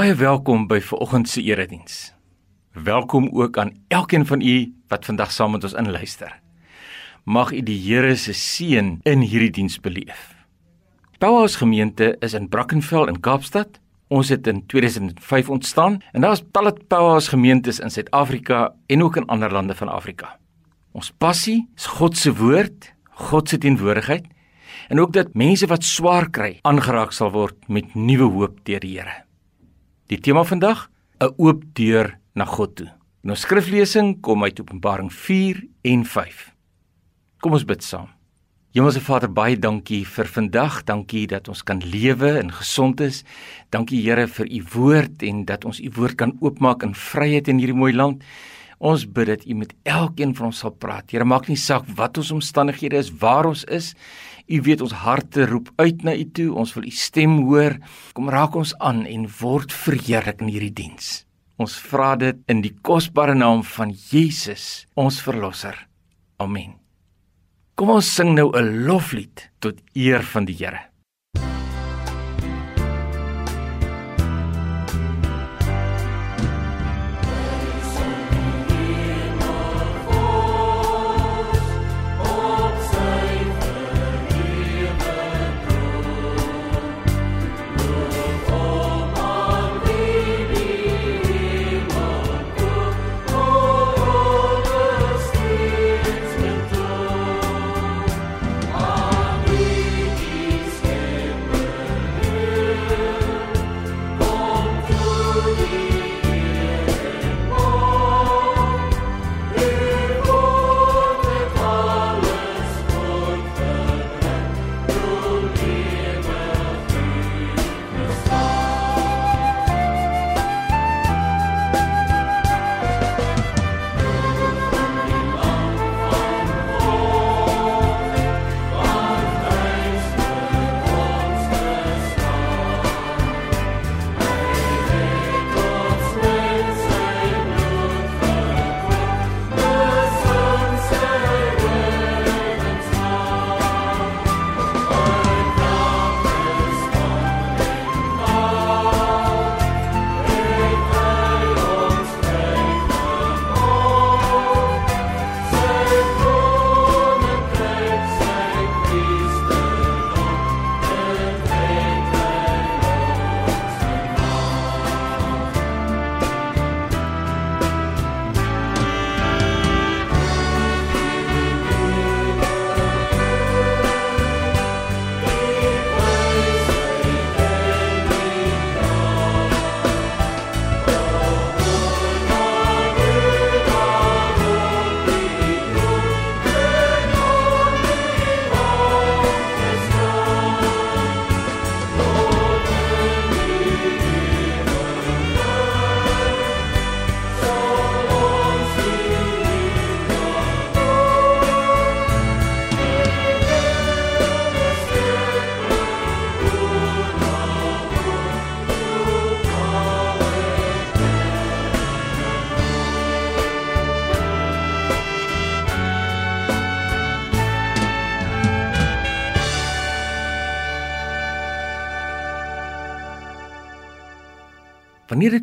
Baie welkom by vanoggend se erediens. Welkom ook aan elkeen van u wat vandag saam met ons inluister. Mag u die Here se seën in hierdie diens beleef. Powerhouse gemeente is in Brackenfell in Kaapstad. Ons het in 2005 ontstaan en daar's talle Powerhouse gemeentes in Suid-Afrika en ook in ander lande van Afrika. Ons passie is God se woord, God se teenwoordigheid en ook dat mense wat swaar kry aangeraak sal word met nuwe hoop deur die Here. Die tema vandag: 'n oop deur na God toe. Nou skriflesing kom uit Openbaring 4 en 5. Kom ons bid saam. Hemelse Vader, baie dankie vir vandag. Dankie dat ons kan lewe en gesond is. Dankie Here vir u woord en dat ons u woord kan oopmaak in vryheid in hierdie mooi land. Ons bid dat u met elkeen van ons sal praat. Here, maak nie saak wat ons omstandighede is, waar ons is. U weet ons harte roep uit na U toe. Ons wil U stem hoor. Kom raak ons aan en word verheerlik in hierdie diens. Ons vra dit in die kosbare naam van Jesus, ons verlosser. Amen. Kom ons sing nou 'n loflied tot eer van die Here.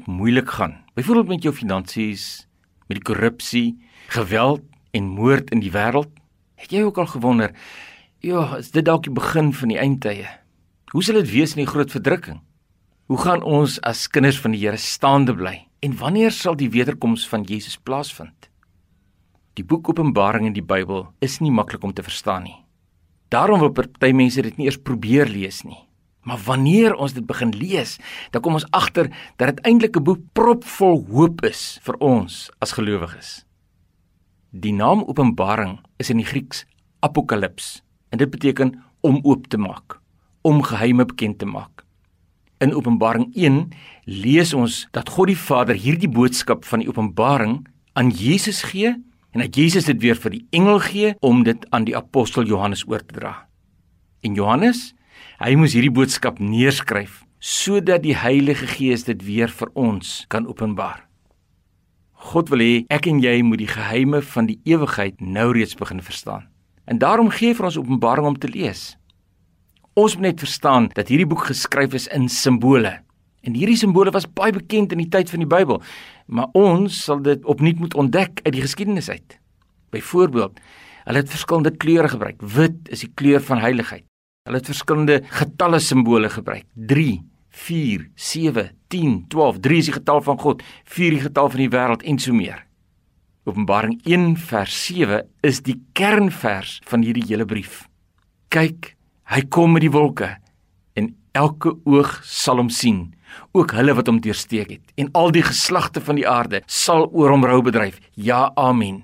Moeilik gaan, byvoorbeeld met jou finansies, met die korrupsie, geweld en moord in die wêreld, het jy ook al gewonder, ja, is dit dalk die begin van die eindtye? Hoe sal dit wees in die groot verdrukking? Hoe gaan ons as kinders van die Here staande bly? En wanneer sal die wederkoms van Jesus plaasvind? Die boek Openbaring in die Bybel is nie maklik om te verstaan nie. Daarom wil party mense dit nie eers probeer lees nie. Maar wanneer ons dit begin lees, dan kom ons agter dat dit eintlik 'n boek propvol hoop is vir ons as gelowiges. Die naam Openbaring is in die Grieks Apokalips en dit beteken om oop te maak, om geheime bekend te maak. In Openbaring 1 lees ons dat God die Vader hierdie boodskap van die Openbaring aan Jesus gee en dat Jesus dit weer vir die engel gee om dit aan die apostel Johannes oor te dra. En Johannes Hy moes hierdie boodskap neerskryf sodat die Heilige Gees dit weer vir ons kan openbaar. God wil hê ek en jy moet die geheime van die ewigheid nou reeds begin verstaan. En daarom gee vir ons Openbaring om te lees. Ons moet net verstaan dat hierdie boek geskryf is in simbole. En hierdie simbole was baie bekend in die tyd van die Bybel, maar ons sal dit opnuut moet ontdek uit die geskiedenis uit. Byvoorbeeld, hulle het verskillende kleure gebruik. Wit is die kleur van heiligheid. Hulle het verskillende getalle simbole gebruik. 3, 4, 7, 10, 12. 3 is die getal van God, 4 die getal van die wêreld en so meer. Openbaring 1 vers 7 is die kernvers van hierdie hele brief. Kyk, hy kom met die wolke en elke oog sal hom sien, ook hulle wat hom deursteek het, en al die geslagte van die aarde sal oor hom rou bedryf. Ja, amen.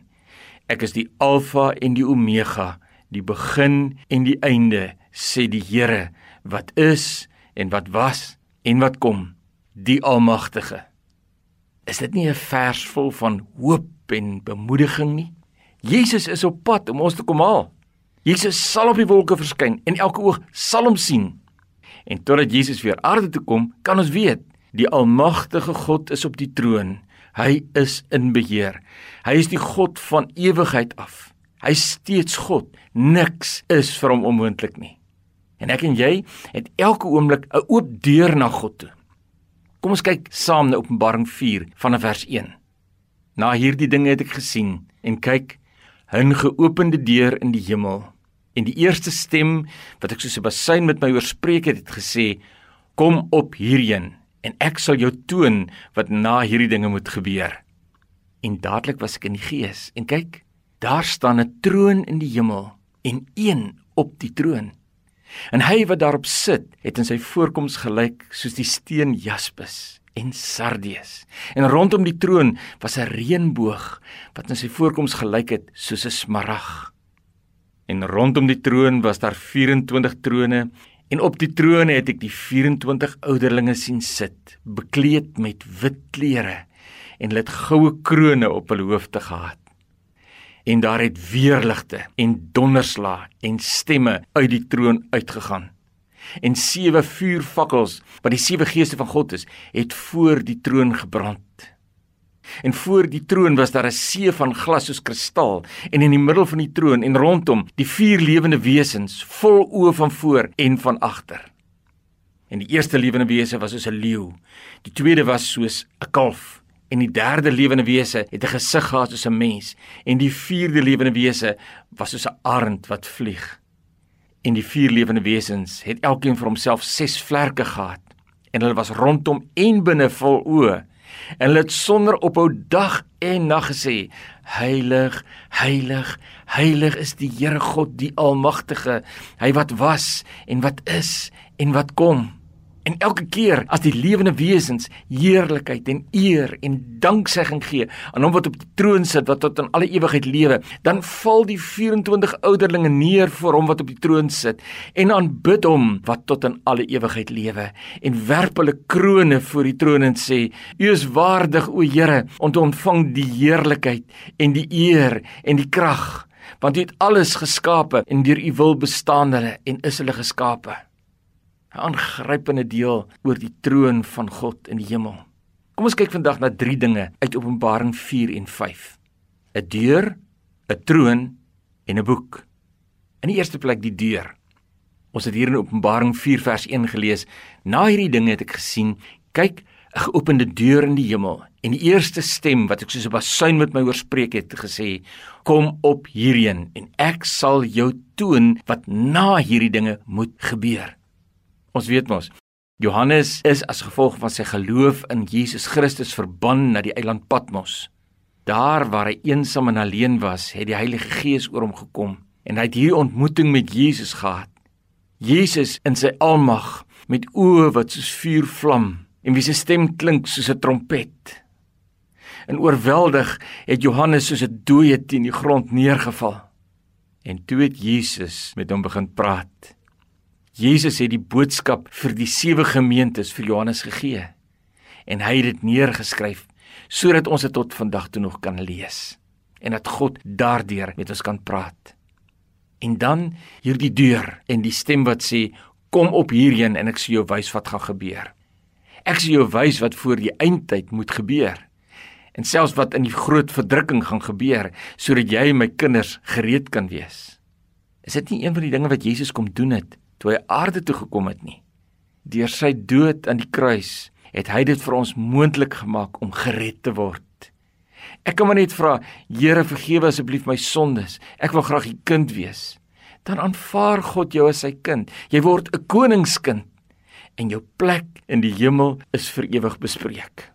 Ek is die Alfa en die Omega, die begin en die einde, sê die Here, wat is en wat was en wat kom, die Almagtige. Is dit nie 'n vers vol van hoop en bemoediging nie. Jesus is op pad om ons te kom haal. Jesus sal op die wolke verskyn en elke oog sal hom sien. En totdat Jesus weer aarde toe kom, kan ons weet, die almagtige God is op die troon. Hy is in beheer. Hy is die God van ewigheid af. Hy steeds God. Niks is vir hom onmoontlik nie. En ek en jy het elke oomblik 'n oop deur na God toe. Kom ons kyk saam na Openbaring 4 vanaf vers 1. Na hierdie dinge het ek gesien en kyk 'n geopende deur in die hemel. En die eerste stem wat ek soos 'n bassein met my oorspreek het, het gesê: "Kom op hierheen en ek sal jou toon wat na hierdie dinge moet gebeur." En dadelik was ek in die gees en kyk, daar staan 'n troon in die hemel en een op die troon. En hy wat daarop sit, het in sy voorkoms gelyk soos die steen jaspis en sardius. En rondom die troon was 'n reënboog wat in sy voorkoms gelyk het soos 'n smarag. En rondom die troon was daar 24 trone en op die trone het ek die 24 ouderlinge sien sit, bekleed met wit klere en hulle het goue krones op hul hoofde gehad. En daar het weerligte en donderslae en stemme uit die troon uitgegaan en sewe vuurvakkels wat die sewe geeste van God is, het voor die troon gebrand. En voor die troon was daar 'n see van glas soos kristal en in die middel van die troon en rondom die vier lewende wesens vol oë van voor en van agter. En die eerste lewende wese was soos 'n leeu, die tweede was soos 'n kalf en die derde lewende wese het 'n gesig gehad soos 'n mens en die vierde lewende wese was soos 'n arend wat vlieg. En die vier lewende wesens het elkeen vir homself 6 vlerke gehad en hulle was rondom en binne vol oë. En hulle het sonder ophou dag en nag gesê: Heilig, heilig, heilig is die Here God, die Almagtige, hy wat was en wat is en wat kom. En elke keer as die lewende wesens heerlikheid en eer en danksegging gee aan hom wat op die troon sit wat tot in alle ewigheid lewe, dan val die 24 ouderlinge neer voor hom wat op die troon sit en aanbid hom wat tot in alle ewigheid lewe en werp hulle krones voor die troon en sê: U is waardig o Here om te ontvang die heerlikheid en die eer en die krag, want U het alles geskape en deur U wil bestaan hulle en is hulle geskape. 'n aangrypende deel oor die troon van God in die hemel. Kom ons kyk vandag na drie dinge uit Openbaring 4 en 5. 'n Deur, 'n troon en 'n boek. In die eerste plek die deur. Ons het hier in Openbaring 4 vers 1 gelees: Na hierdie dinge het ek gesien, kyk, 'n geopende deur in die hemel en die eerste stem wat ek soos 'n basuin met my oorspreek het gesê: Kom op hierheen en ek sal jou toon wat na hierdie dinge moet gebeur. Ons weet mos Johannes is as gevolg van sy geloof in Jesus Christus verban na die eiland Patmos. Daar waar hy eensaam en alleen was, het die Heilige Gees oor hom gekom en hy het hierdie ontmoeting met Jesus gehad. Jesus in sy almag met oë wat soos vuur vlam en wie se stem klink soos 'n trompet. En oorweldig het Johannes soos 'n dooie teen die grond neergeval. En toe het Jesus met hom begin praat. Jesus het die boodskap vir die sewe gemeentes vir Johannes gegee en hy het dit neergeskryf sodat ons dit tot vandag toe nog kan lees en dat God daardeur met ons kan praat. En dan hierdie deur en die stem wat sê kom op hierheen en ek sal jou wys wat gaan gebeur. Ek sal jou wys wat voor die eindtyd moet gebeur en selfs wat in die groot verdrukking gaan gebeur sodat jy my kinders gereed kan wees. Is dit nie een van die dinge wat Jesus kom doen het toe hy aarde toe gekom het nie. Deur sy dood aan die kruis het hy dit vir ons moontlik gemaak om gered te word. Ek kan maar net vra, Here, vergewe asseblief my sondes. Ek wil graag u kind wees. Dan aanvaar God jou as sy kind. Jy word 'n koningskind en jou plek in die hemel is vir ewig bespreek.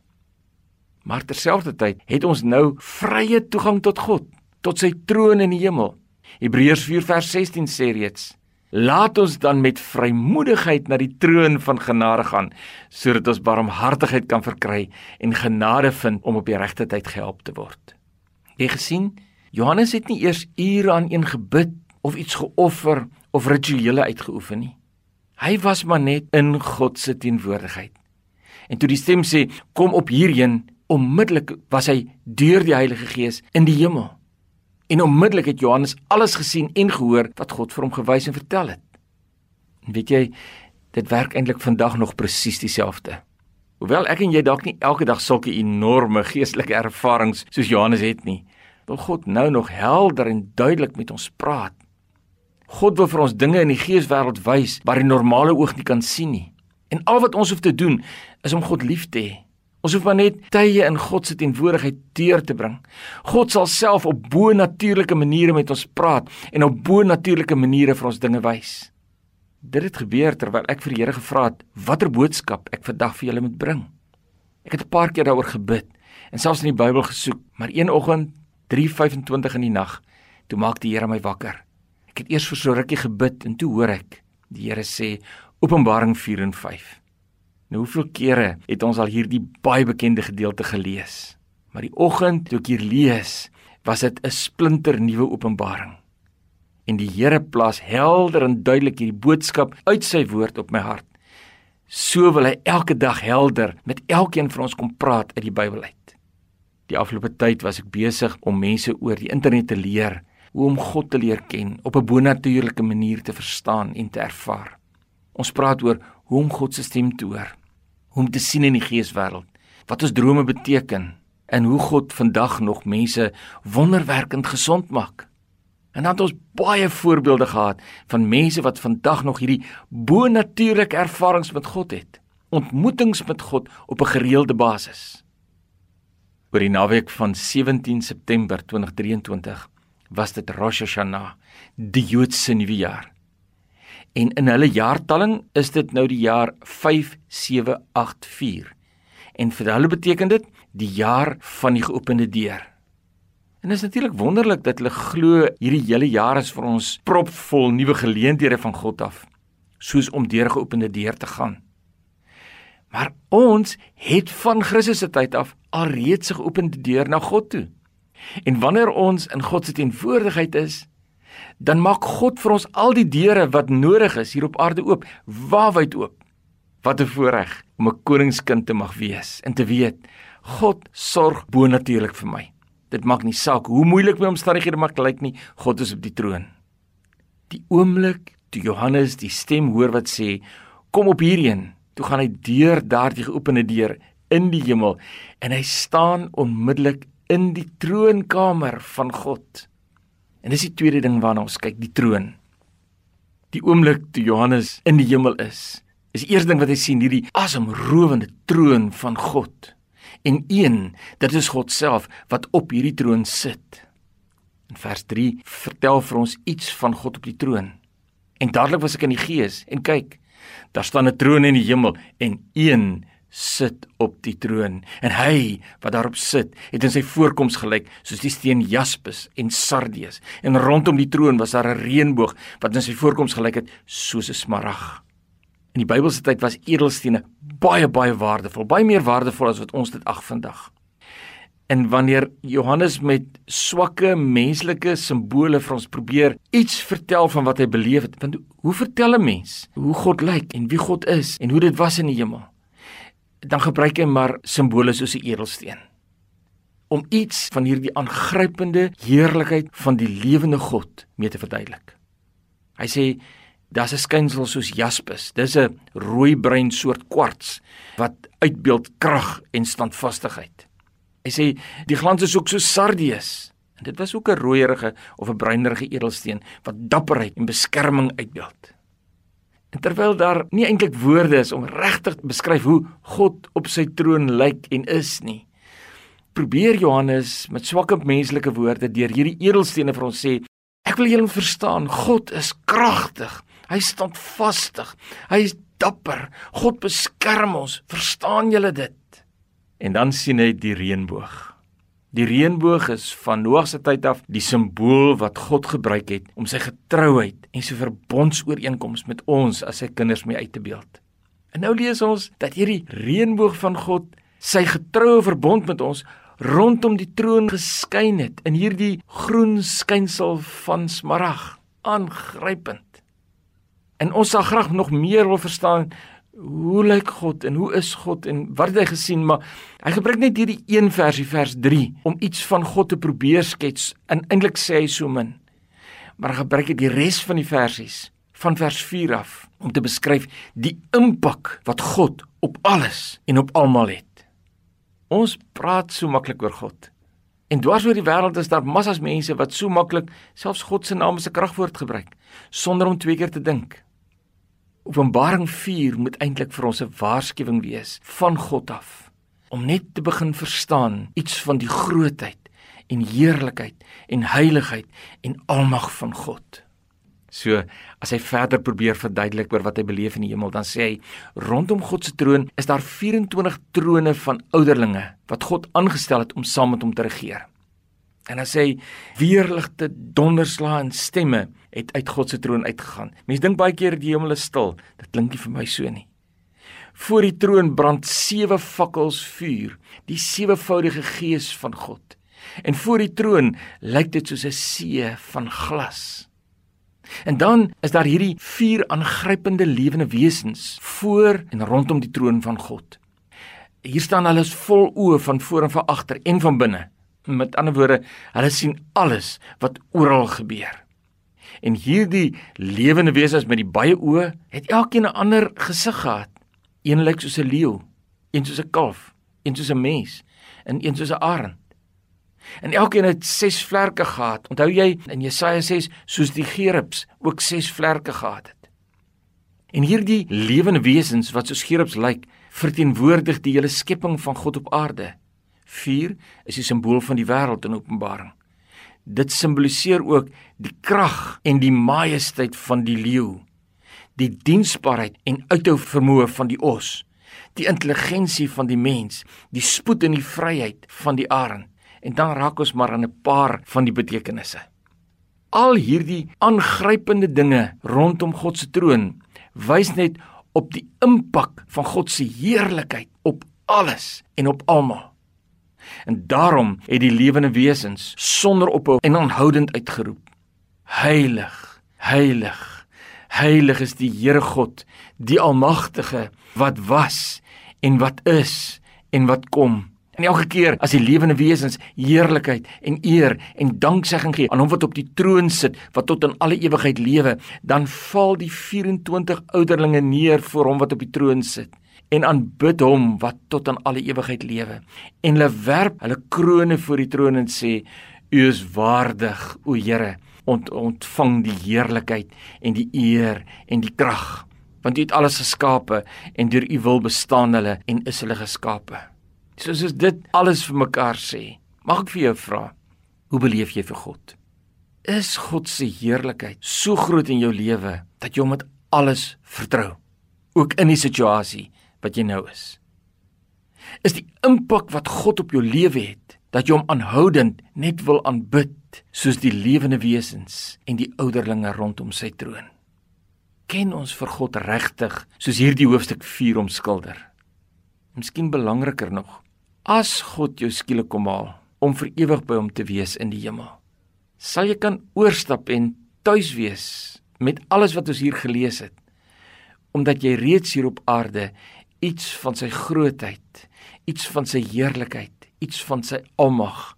Maar terselfdertyd het ons nou vrye toegang tot God, tot sy troon in die hemel. Hebreërs 4 vers 16 sê reeds: Laat ons dan met vrymoedigheid na die troon van genade gaan sodat ons barmhartigheid kan verkry en genade vind om op die regte tyd gehelp te word. Jy gesien, Johannes het nie eers ure aan een gebid of iets geoffer of rituele uitgeoefen nie. Hy was maar net in God se teenwoordigheid. En toe die stem sê kom op hierheen, onmiddellik was hy deur die Heilige Gees in die hemel. En onmiddellik het Johannes alles gesien en gehoor wat God vir hom gewys en vertel het. En weet jy, dit werk eintlik vandag nog presies dieselfde. Hoewel ek en jy dalk nie elke dag sulke enorme geestelike ervarings soos Johannes het nie, wil God nou nog helder en duidelik met ons praat. God wil vir ons dinge in die geeswêreld wys wat die normale oog nie kan sien nie. En al wat ons hoef te doen is om God lief te hê Ons hoef maar net tye in God se teenwoordigheid deur te bring. God sal self op bo-natuurlike maniere met ons praat en op bo-natuurlike maniere vir ons dinge wys. Dit het gebeur terwyl ek vir die Here gevra het watter boodskap ek vandag vir julle moet bring. Ek het 'n paar keer daaroor gebid en selfs in die Bybel gesoek, maar een oggend 3:25 in die nag, toe maak die Here my wakker. Ek het eers vir so rukkie gebid en toe hoor ek die Here sê Openbaring 4 en 5. Nou hoeveel kere het ons al hierdie baie bekende gedeelte gelees? Maar die oggend toe ek hier lees, was dit 'n splinter nuwe openbaring. En die Here plaas helder en duidelik hierdie boodskap uit sy woord op my hart. So wil hy elke dag helder met elkeen van ons kom praat uit die Bybel uit. Die afgelope tyd was ek besig om mense oor die internet te leer hoe om God te leer ken op 'n bonatuurlike manier te verstaan en te ervaar. Ons praat oor hoe om God se stem te hoor, om te sien in die geeswêreld, wat ons drome beteken en hoe God vandag nog mense wonderwerkend gesond maak. En dan het ons baie voorbeelde gehad van mense wat vandag nog hierdie bo-natuurlike ervarings met God het, ontmoetings met God op 'n gereelde basis. Oor die naweek van 17 September 2023 was dit Rosh Hashanah, die Joodse nuwe jaar en in hulle jaartelling is dit nou die jaar 5784. En vir hulle beteken dit die jaar van die geopende deur. En is natuurlik wonderlik dat hulle glo hierdie hele jaar is vir ons propvol nuwe geleenthede van God af, soos om deur geopende deur te gaan. Maar ons het van Christus se tyd af alreeds 'n geopende deur na God toe. En wanneer ons in God se teenwoordigheid is, dan maak God vir ons al die deure wat nodig is hier op aarde oop, waawyd oop. Wat 'n voorreg om 'n koningskind te mag wees en te weet God sorg bonatuurlik vir my. Dit maak nie saak hoe moeilik my omstandighede mag lyk nie, God is op die troon. Die oomblik toe Johannes die stem hoor wat sê, "Kom op hierheen," toe gaan hy deur daardie geopende deur in die hemel en hy staan onmiddellik in die troonkamer van God. En dis die tweede ding waarna ons kyk, die troon. Die oomblik toe Johannes in die hemel is, is die eerste ding wat hy sien hierdie asemrowende troon van God. En een, dit is God self wat op hierdie troon sit. In vers 3 vertel vir ons iets van God op die troon. En dadelik was ek in die gees en kyk, daar staan 'n troon in die hemel en een sit op die troon en hy wat daarop sit het in sy voorkoms gelyk soos die steen jaspis en sardius en rondom die troon was daar 'n reënboog wat in sy voorkoms gelyk het soos 'n smarag. In die Bybelse tyd was edelstene baie baie waardevol, baie meer waardevol as wat ons dit ag vandag. En wanneer Johannes met swakke menslike simbole vir ons probeer iets vertel van wat hy beleef het, want hoe vertel 'n mens hoe God lyk en wie God is en hoe dit was in die hemel? Dan gebruik hy maar simbole soos 'n edelsteen om iets van hierdie aangrypende heerlikheid van die lewende God mee te verduidelik. Hy sê daar's 'n skynsel soos jaspis. Dis 'n rooi-bruin soort kwarts wat uitbeeld krag en standvastigheid. Hy sê die glans is ook so sardius. En dit was ook 'n rooierige of 'n bruinerige edelsteen wat dapperheid en beskerming uitbeeld. En terwyl daar nie eintlik woorde is om regtig te beskryf hoe God op sy troon lyk en is nie, probeer Johannes met swak menslike woorde deur hierdie edelstene vir ons sê, ek wil julle verstaan, God is kragtig. Hy staan vastig. Hy is dapper. God beskerm ons. Verstaan julle dit? En dan sien hy die reënboog. Die reënboog is van Noag se tyd af die simbool wat God gebruik het om sy getrouheid en sy verbondsooreenkoms met ons as sy kinders mee uit te beeld. En nou lees ons dat hierdie reënboog van God sy getroue verbond met ons rondom die troon geskyn het in hierdie groen skynsel van smarag, aangrypend. En ons sal graag nog meer wil verstaan hoe lyk God en hoe is God en wat het hy gesien maar hy gebruik net hierdie een versie vers 3 om iets van God te probeer skets en eintlik sê hy so min maar hy gebruik die res van die versies van vers 4 af om te beskryf die impak wat God op alles en op almal het. Ons praat so maklik oor God. En dwars oor die wêreld is daar massas mense wat so maklik selfs God se naam as 'n kragwoord gebruik sonder om twee keer te dink. Openbaring 4 moet eintlik vir ons 'n waarskuwing wees van God af om net te begin verstaan iets van die grootheid en heerlikheid en heiligheid en almag van God. So, as hy verder probeer verduidelik oor wat hy beleef in die hemel, dan sê hy: "Rondom God se troon is daar 24 trone van ouderlinge wat God aangestel het om saam met hom te regeer." En dan sê hy weerligte donderslae en stemme het uit God se troon uitgegaan. Mense dink baie keer die hemel is stil. Dit klink nie vir my so nie. Voor die troon brand sewe fakkels vuur, die sewevoudige gees van God. En voor die troon lyk dit soos 'n see van glas. En dan is daar hierdie vier aangrypende lewende wesens voor en rondom die troon van God. Hier staan hulle vol oë van voor en van agter en van binne. Met ander woorde, hulle sien alles wat oral gebeur. En hierdie lewende wesens met die baie oë het elkeen 'n ander gesig gehad. Een lyk soos 'n leeu, een soos 'n kalf, een soos 'n mens en een soos 'n arend. En elkeen het ses vlerke gehad. Onthou jy in Jesaja 6 soos die gerubs ook ses vlerke gehad het. En hierdie lewende wesens wat soos gerubs lyk, verteenwoordig die hele skepping van God op aarde. 4 is die simbool van die wêreld in Openbaring. Dit simboliseer ook die krag en die majesteit van die leeu, die diensbaarheid en uithou vermoë van die os, die intelligensie van die mens, die spoed en die vryheid van die arend. En dan raak ons maar aan 'n paar van die betekenisse. Al hierdie aangrypende dinge rondom God se troon wys net op die impak van God se heerlikheid op alles en op almal. En daarom het die lewende wesens sonder ophou en aanhoudend uitgeroep: Heilig, heilig, heilig is die Here God, die Almagtige, wat was en wat is en wat kom. En elke keer as die lewende wesens heerlikheid en eer en danksegging gee aan hom wat op die troon sit, wat tot in alle ewigheid lewe, dan val die 24 ouderlinge neer voor hom wat op die troon sit en aanbid hom wat tot aan alle ewigheid lewe. En hulle werp hulle krones voor die troon en sê: U is waardig, o Here, ont ontvang die heerlikheid en die eer en die krag, want U het alles geskape en deur U wil bestaan hulle en is hulle geskape. Soos as dit alles vir mekaar sê, mag ek vir jou vra, hoe beleef jy vir God? Is God se heerlikheid so groot in jou lewe dat jy hom met alles vertrou? Ook in die situasie wat jy nou is. Is die impak wat God op jou lewe het dat jy hom aanhoudend net wil aanbid soos die lewende wesens en die ouderlinge rondom sy troon. Ken ons vir God regtig soos hierdie hoofstuk 4 omskilder. Miskien belangriker nog, as God jou skielik kom haal om vir ewig by hom te wees in die hemel, sal jy kan oorstap en tuis wees met alles wat ons hier gelees het omdat jy reeds hier op aarde iets van sy grootheid, iets van sy heerlikheid, iets van sy almag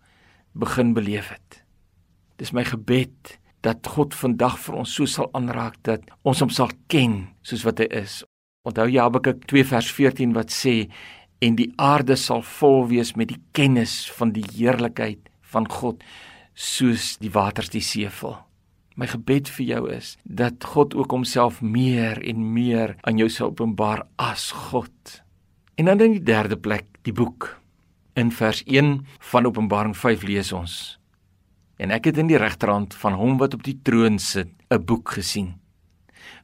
begin beleef het. Dis my gebed dat God vandag vir ons so sal aanraak dat ons hom sal ken soos wat hy is. Onthou Jabekuk 2 vers 14 wat sê en die aarde sal vol wees met die kennis van die heerlikheid van God soos die waters die see vul. My gebed vir jou is dat God ook homself meer en meer aan jou sal openbaar as God. En dan in die derde plek, die boek. In vers 1 van Openbaring 5 lees ons: En ek het in die regterhand van hom wat op die troon sit, 'n boek gesien,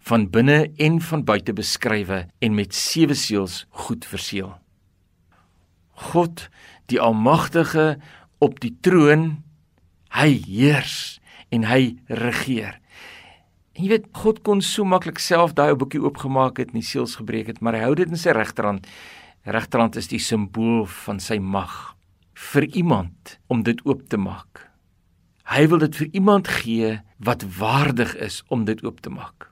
van binne en van buite beskrywe en met sewe seels goed verseël. God, die Almagtige op die troon, hy heers en hy regeer. En jy weet, God kon so maklik self daai ou boekie oopgemaak het en die seels gebreek het, maar hy hou dit in sy regterhand. Regterhand is die simbool van sy mag vir iemand om dit oop te maak. Hy wil dit vir iemand gee wat waardig is om dit oop te maak.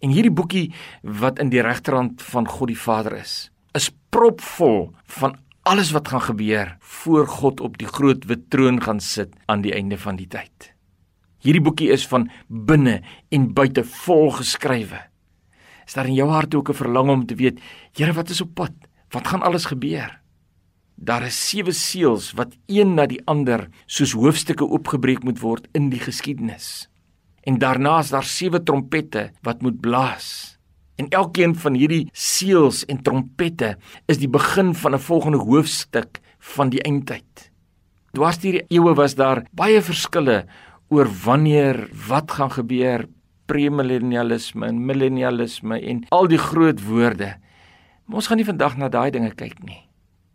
En hierdie boekie wat in die regterhand van God die Vader is, is propvol van alles wat gaan gebeur voor God op die groot wit troon gaan sit aan die einde van die tyd. Hierdie boekie is van binne en buite vol geskrywe. Is daar in jou hart ook 'n verlang om te weet, Here, wat is op pad? Wat gaan alles gebeur? Daar is sewe seels wat een na die ander soos hoofstukke oopgebreek moet word in die geskiedenis. En daarna is daar sewe trompette wat moet blaas. En elkeen van hierdie seels en trompette is die begin van 'n volgende hoofstuk van die eindtyd. Dwars deur die eeue was daar baie verskille oor wanneer wat gaan gebeur premillennialisme en millennialisme en al die groot woorde. Maar ons gaan nie vandag na daai dinge kyk nie.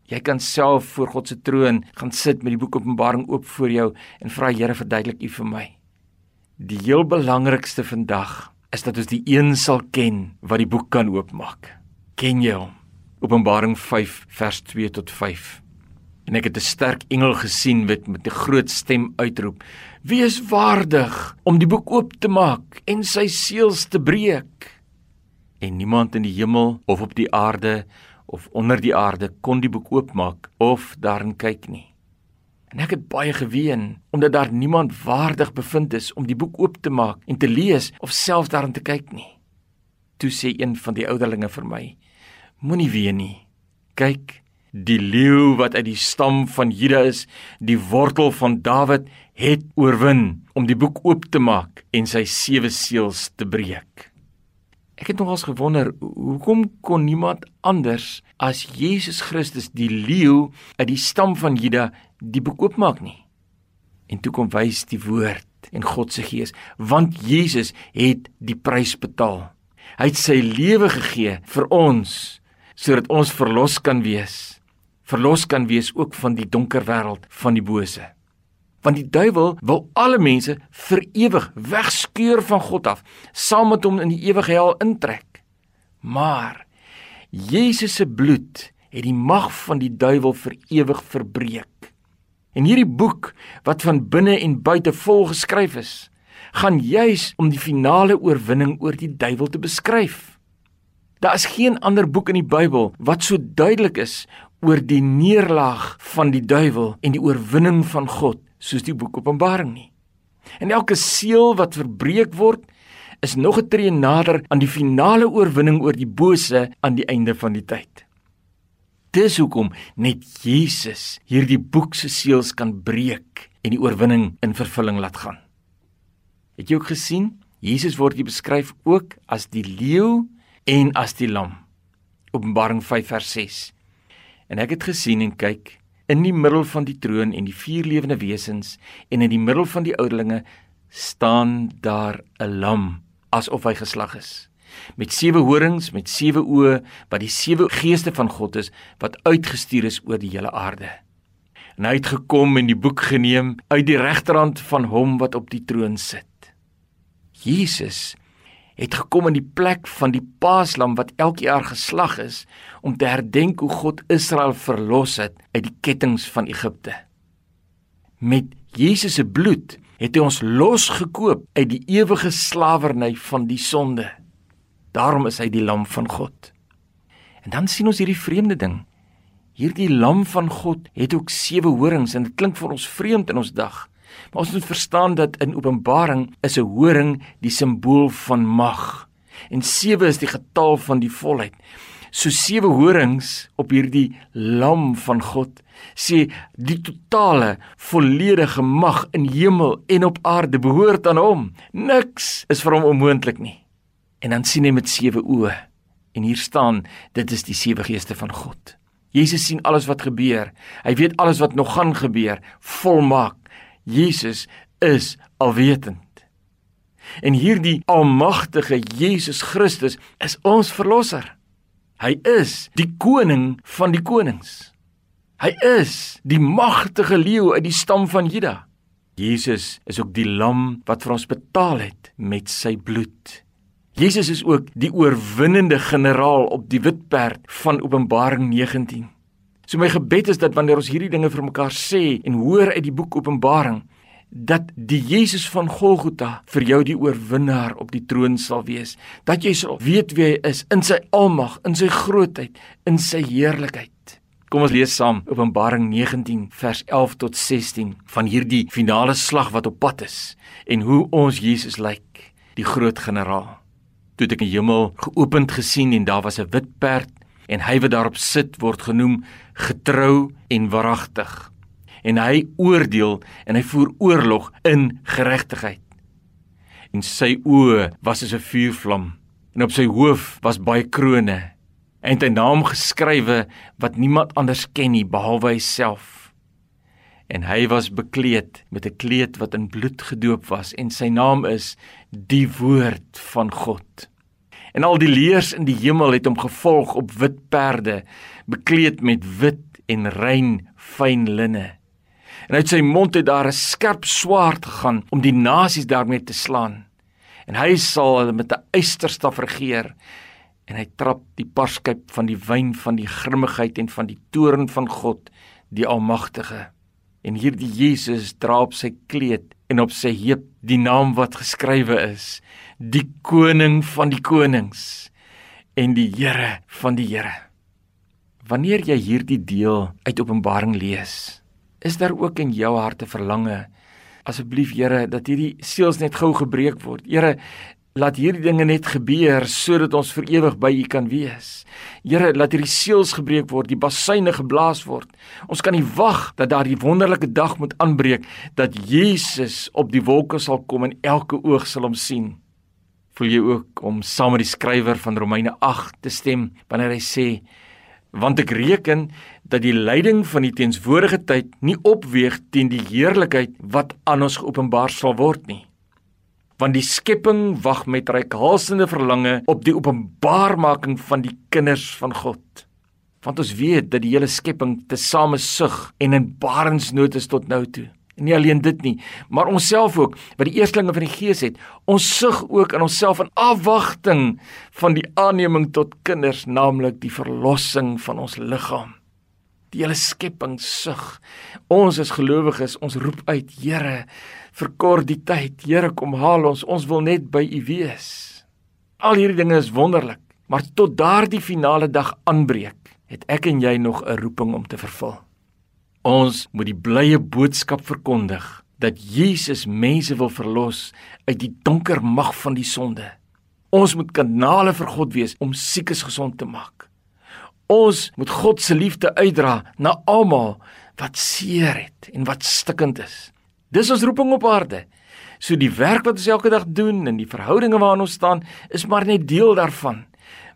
Jy kan self voor God se troon gaan sit met die boek Openbaring oop voor jou en vra Here verduidelik U vir my. Die heel belangrikste vandag is dat ons die een sal ken wat die boek kan oopmaak. Ken jy hom? Openbaring 5 vers 2 tot 5 en ek het 'n sterk engel gesien wat met 'n groot stem uitroep: "Wie is waardig om die boek oop te maak en sy seels te breek?" En niemand in die hemel of op die aarde of onder die aarde kon die boek oopmaak of daarin kyk nie. En ek het baie geween omdat daar niemand waardig bevind is om die boek oop te maak en te lees of selfs daarin te kyk nie. Toe sê een van die ouderlinge vir my: Moenie ween nie. Kyk, Die leeu wat uit die stam van Juda is, die wortel van Dawid, het oorwin om die boek oop te maak en sy sewe seels te breek. Ek het nogals gewonder, hoekom kon niemand anders as Jesus Christus die leeu uit die stam van Juda die boek oopmaak nie? En toe kom wys die woord en God se gees, want Jesus het die prys betaal. Hy het sy lewe gegee vir ons sodat ons verlos kan wees verlos kan wees ook van die donker wêreld van die bose. Want die duiwel wil alle mense vir ewig wegskeur van God af, saam met hom in die ewige hel intrek. Maar Jesus se bloed het die mag van die duiwel vir ewig verbreek. En hierdie boek wat van binne en buite vol geskryf is, gaan juis om die finale oorwinning oor die duiwel te beskryf. Daar is geen ander boek in die Bybel wat so duidelik is oor die neerlaag van die duiwel en die oorwinning van God soos die boek Openbaring nie. En elke seël wat verbreek word, is nog 'n tree nader aan die finale oorwinning oor die bose aan die einde van die tyd. Dis hoekom net Jesus hierdie boek se seëls kan breek en die oorwinning in vervulling laat gaan. Het jy ook gesien? Jesus word hier beskryf ook as die leeu en as die lam. Openbaring 5 vers 6. En ek het gesien en kyk in die middel van die troon en die vier lewende wesens en in die middel van die ouderlinge staan daar 'n lam asof hy geslag is met sewe horings met sewe oë wat die sewe geeste van God is wat uitgestuur is oor die hele aarde. En hy het gekom en die boek geneem uit die regterhand van hom wat op die troon sit. Jesus het gekom in die plek van die paaslam wat elke jaar geslag is om te herdenk hoe God Israel verlos het uit die kettinge van Egipte. Met Jesus se bloed het hy ons losgekoop uit die ewige slawerny van die sonde. Daarom is hy die lam van God. En dan sien ons hierdie vreemde ding. Hierdie lam van God het ook sewe horings en dit klink vir ons vreemd in ons dag. Maar ons moet verstaan dat in Openbaring is 'n horing die simbool van mag en 7 is die getal van die volheid. so sewe horings op hierdie lam van God sê die totale volledige mag in hemel en op aarde behoort aan hom. Niks is vir hom onmoontlik nie. En dan sien hy met sewe oë. En hier staan, dit is die sewe geeste van God. Jesus sien alles wat gebeur. Hy weet alles wat nog gaan gebeur, volmaak. Jesus is alwetend. En hierdie almagtige Jesus Christus is ons verlosser. Hy is die koning van die konings. Hy is die magtige leeu uit die stam van Juda. Jesus is ook die lam wat vir ons betaal het met sy bloed. Jesus is ook die oorwinnende generaal op die wit perd van Openbaring 19. So my gebed is dat wanneer ons hierdie dinge vir mekaar sê en hoor uit die boek Openbaring, dat die Jesus van Golgotha vir jou die oorwinnaar op die troon sal wees. Dat jy sal weet wie hy is in sy almag, in sy grootheid, in sy heerlikheid. Kom ons lees saam Openbaring 19 vers 11 tot 16 van hierdie finale slag wat op pad is en hoe ons Jesus lyk, die groot generaal. Toe ek die hemel geopend gesien en daar was 'n wit perd en hy wat daarop sit word genoem getrou en waaragtig. En hy oordeel en hy voer oorlog in geregtigheid. En sy oë was soos 'n vuurvlam en op sy hoof was baie krones en hy naam geskrywe wat niemand anders ken nie behalwe hy self. En hy was bekleed met 'n kleed wat in bloed gedoop was en sy naam is die woord van God. En al die leers in die hemel het hom gevolg op wit perde, bekleed met wit en rein fyn linne. En uit sy mond het daar 'n skerp swaard gegaan om die nasies daarmee te slaan. En hy sal hulle met 'n eysterstaf regeer en hy trap die parskyp van die wyn van die grimmigheid en van die toorn van God die almagtige en hierdie Jesus dra op sy kleed en op sy heup die naam wat geskrywe is die koning van die konings en die Here van die Here. Wanneer jy hierdie deel uit Openbaring lees is daar ook in jou hart 'n verlange asseblief Here dat hierdie seels net gou gebreek word. Here Laat hierdie dinge net gebeur sodat ons vir ewig by U kan wees. Here, laat hierdie seels gebreek word, die basyne geblaas word. Ons kan nie wag dat daardie wonderlike dag moet aanbreek dat Jesus op die wolke sal kom en elke oog sal hom sien. Voel jy ook om saam met die skrywer van Romeine 8 te stem wanneer hy sê want ek reken dat die lyding van die teenswoordige tyd nie opweeg teen die heerlikheid wat aan ons geopenbaar sal word nie want die skepping wag met reikhalsende verlange op die openbarmaking van die kinders van God. Want ons weet dat die hele skepping tesame sug en in barensnood is tot nou toe. En nie alleen dit nie, maar onsself ook, wat die eerstlinge van die Gees het, ons sug ook in onsself in afwagting van die aanneming tot kinders, naamlik die verlossing van ons liggaam. Die hele skepping sug. Ons as gelowiges, ons roep uit, Here, verkort die tyd. Here, kom haal ons. Ons wil net by U wees. Al hierdie dinge is wonderlik, maar tot daardie finale dag aanbreek, het ek en jy nog 'n roeping om te vervul. Ons moet die blye boodskap verkondig dat Jesus mense wil verlos uit die donker mag van die sonde. Ons moet kanale vir God wees om siekes gesond te maak. Ons moet God se liefde uitdra na almal wat seer het en wat stikkend is. Dis ons roeping op aarde. So die werk wat ons elke dag doen en die verhoudinge waarin ons staan, is maar net deel daarvan.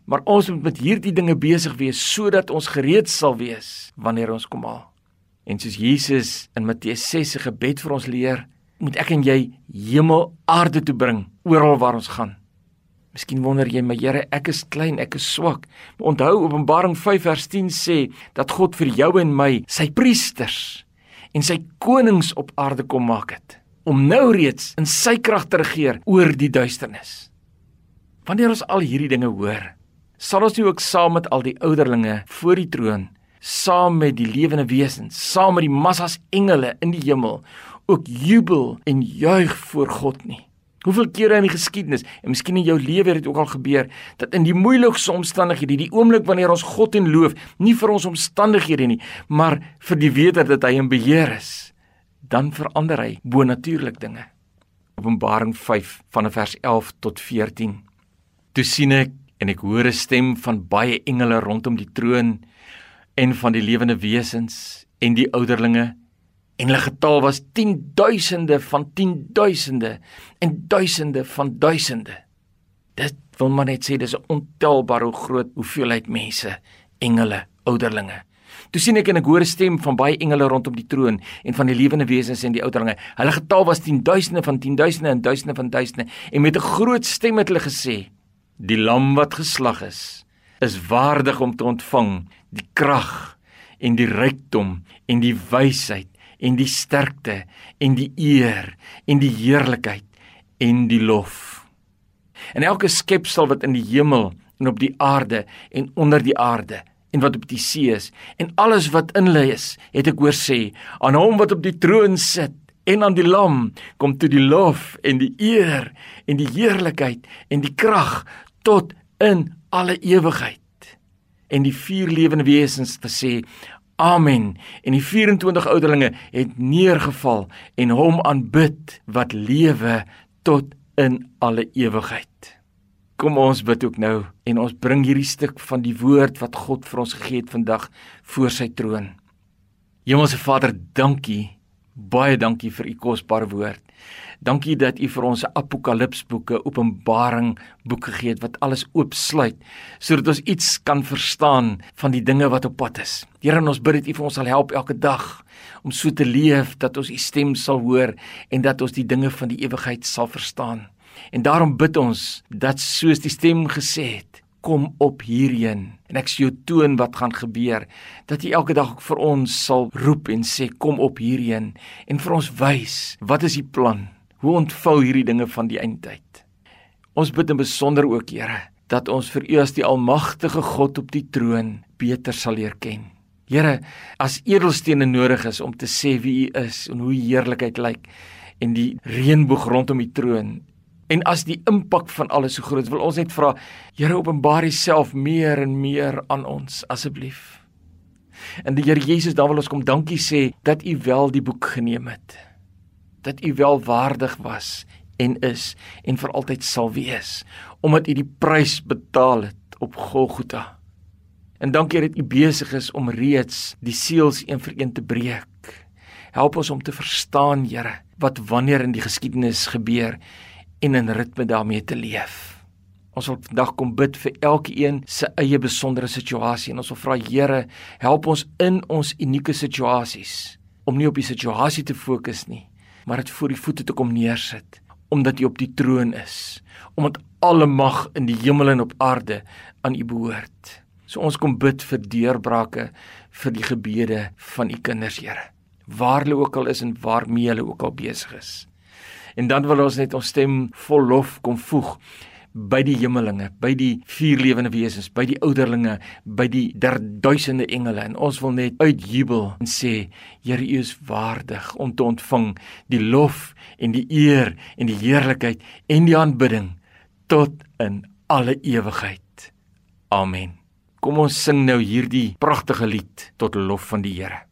Maar ons moet met hierdie dinge besig wees sodat ons gereed sal wees wanneer ons kom haal. En soos Jesus in Matteus 6 se gebed vir ons leer, moet ek en jy hemel aarde toe bring oral waar ons gaan. Miskien wonder jy, my Here, ek is klein, ek is swak. Maar onthou Openbaring 5 vers 10 sê dat God vir jou en my sy priesters en sy konings op aarde kom maak het om nou reeds in sy krag te regeer oor die duisternis. Wanneer ons al hierdie dinge hoor, sal ons nie ook saam met al die ouderlinge voor die troon, saam met die lewende wesens, saam met die massas engele in die hemel ook jubel en juig voor God nie. Hoeveel kere in die geskiedenis en miskien in jou lewe het dit ook al gebeur dat in die moeilikste omstandighede, die oomblik wanneer ons God en loof, nie vir ons omstandighede nie, maar vir die wete dat hy in beheer is, dan verander hy bonatuurlik dinge. Openbaring 5 van vers 11 tot 14. Toe sien ek En ek hoor 'n stem van baie engele rondom die troon en van die lewende wesens en die ouderlinge en hulle getal was 10000de van 10000de en duisende van duisende. Dit wil maar net sê dis 'n ontelbare groot hoeveelheid mense, engele, ouderlinge. Toe sien ek en ek hoor 'n stem van baie engele rondom die troon en van die lewende wesens en die ouderlinge. Hulle getal was 10000de van 10000de en duisende van duisende en met 'n groot stem het hulle gesê: Die lam wat geslag is, is waardig om te ontvang die krag en die rykdom en die wysheid en die sterkte en die eer en die heerlikheid en die lof. En elke skepsel wat in die hemel en op die aarde en onder die aarde en wat op die see is en alles wat in hulle is, het ek hoor sê, aan hom wat op die troon sit en aan die lam kom toe die lof en die eer en die heerlikheid en die krag tot in alle ewigheid. En die vier lewende wesens het gesê Amen. En die 24 ouderlinge het neergeval en hom aanbid wat lewe tot in alle ewigheid. Kom ons bid ook nou en ons bring hierdie stuk van die woord wat God vir ons gegee het vandag voor sy troon. Hemelse Vader, dankie. Baie dankie vir u kosbare woord. Dankie dat U vir ons apokalipsboeke, Openbaring boek gegee het wat alles oopsluit sodat ons iets kan verstaan van die dinge wat op pad is. Here, ons bid dat U vir ons sal help elke dag om so te leef dat ons U stem sal hoor en dat ons die dinge van die ewigheid sal verstaan. En daarom bid ons dat soos die stem gesê het, kom op hierheen en ek sê jou toon wat gaan gebeur dat jy elke dag vir ons sal roep en sê kom op hierheen en vir ons wys wat is die plan Hoe ontvou hierdie dinge van die eindtyd? Ons bid in besonder ook, Here, dat ons vir U as die almagtige God op die troon beter sal leer ken. Here, as edelstene nodig is om te sê wie U is en hoe U heerlikheid lyk en die reënboog rondom die troon en as die impak van alles so groot, wil ons net vra, Here, openbaar Uself meer en meer aan ons asseblief. En die Here Jesus, dan wil ons kom dankie sê dat U wel die boek geneem het dat u wel waardig was en is en vir altyd sal wees omdat u die prys betaal het op Golgotha. En dankie dat u besig is om reeds die seels een vir een te breek. Help ons om te verstaan, Here, wat wanneer in die geskiedenis gebeur en in ritme daarmee te leef. Ons wil vandag kom bid vir elkeen se eie besondere situasie en ons wil vra Here, help ons in ons unieke situasies om nie op die situasie te fokus nie, maar dit voor die voete te kom neersit omdat U op die troon is omdat alle mag in die hemel en op aarde aan U behoort. So ons kom bid vir deurbrake vir die gebede van U kinders, Here. Waar hulle ook al is en waarmee hulle ook al besig is. En dan wil ons net ons stem vol lof kom voeg by die hemelinge, by die vier lewende wesens, by die ouderlinge, by die derduisende engele en ons wil net uitjubel en sê Here U is waardig om te ontvang die lof en die eer en die heerlikheid en die aanbidding tot in alle ewigheid. Amen. Kom ons sing nou hierdie pragtige lied tot lof van die Here.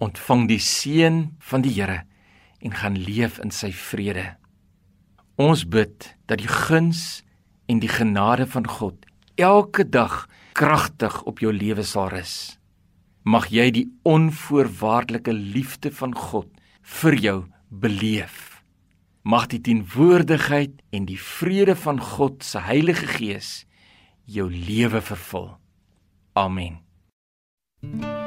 Ontvang die seën van die Here en gaan leef in sy vrede. Ons bid dat die guns en die genade van God elke dag kragtig op jou lewe sal rus. Mag jy die onvoorwaardelike liefde van God vir jou beleef. Mag die teenwoordigheid en die vrede van God se Heilige Gees jou lewe vervul. Amen. thank you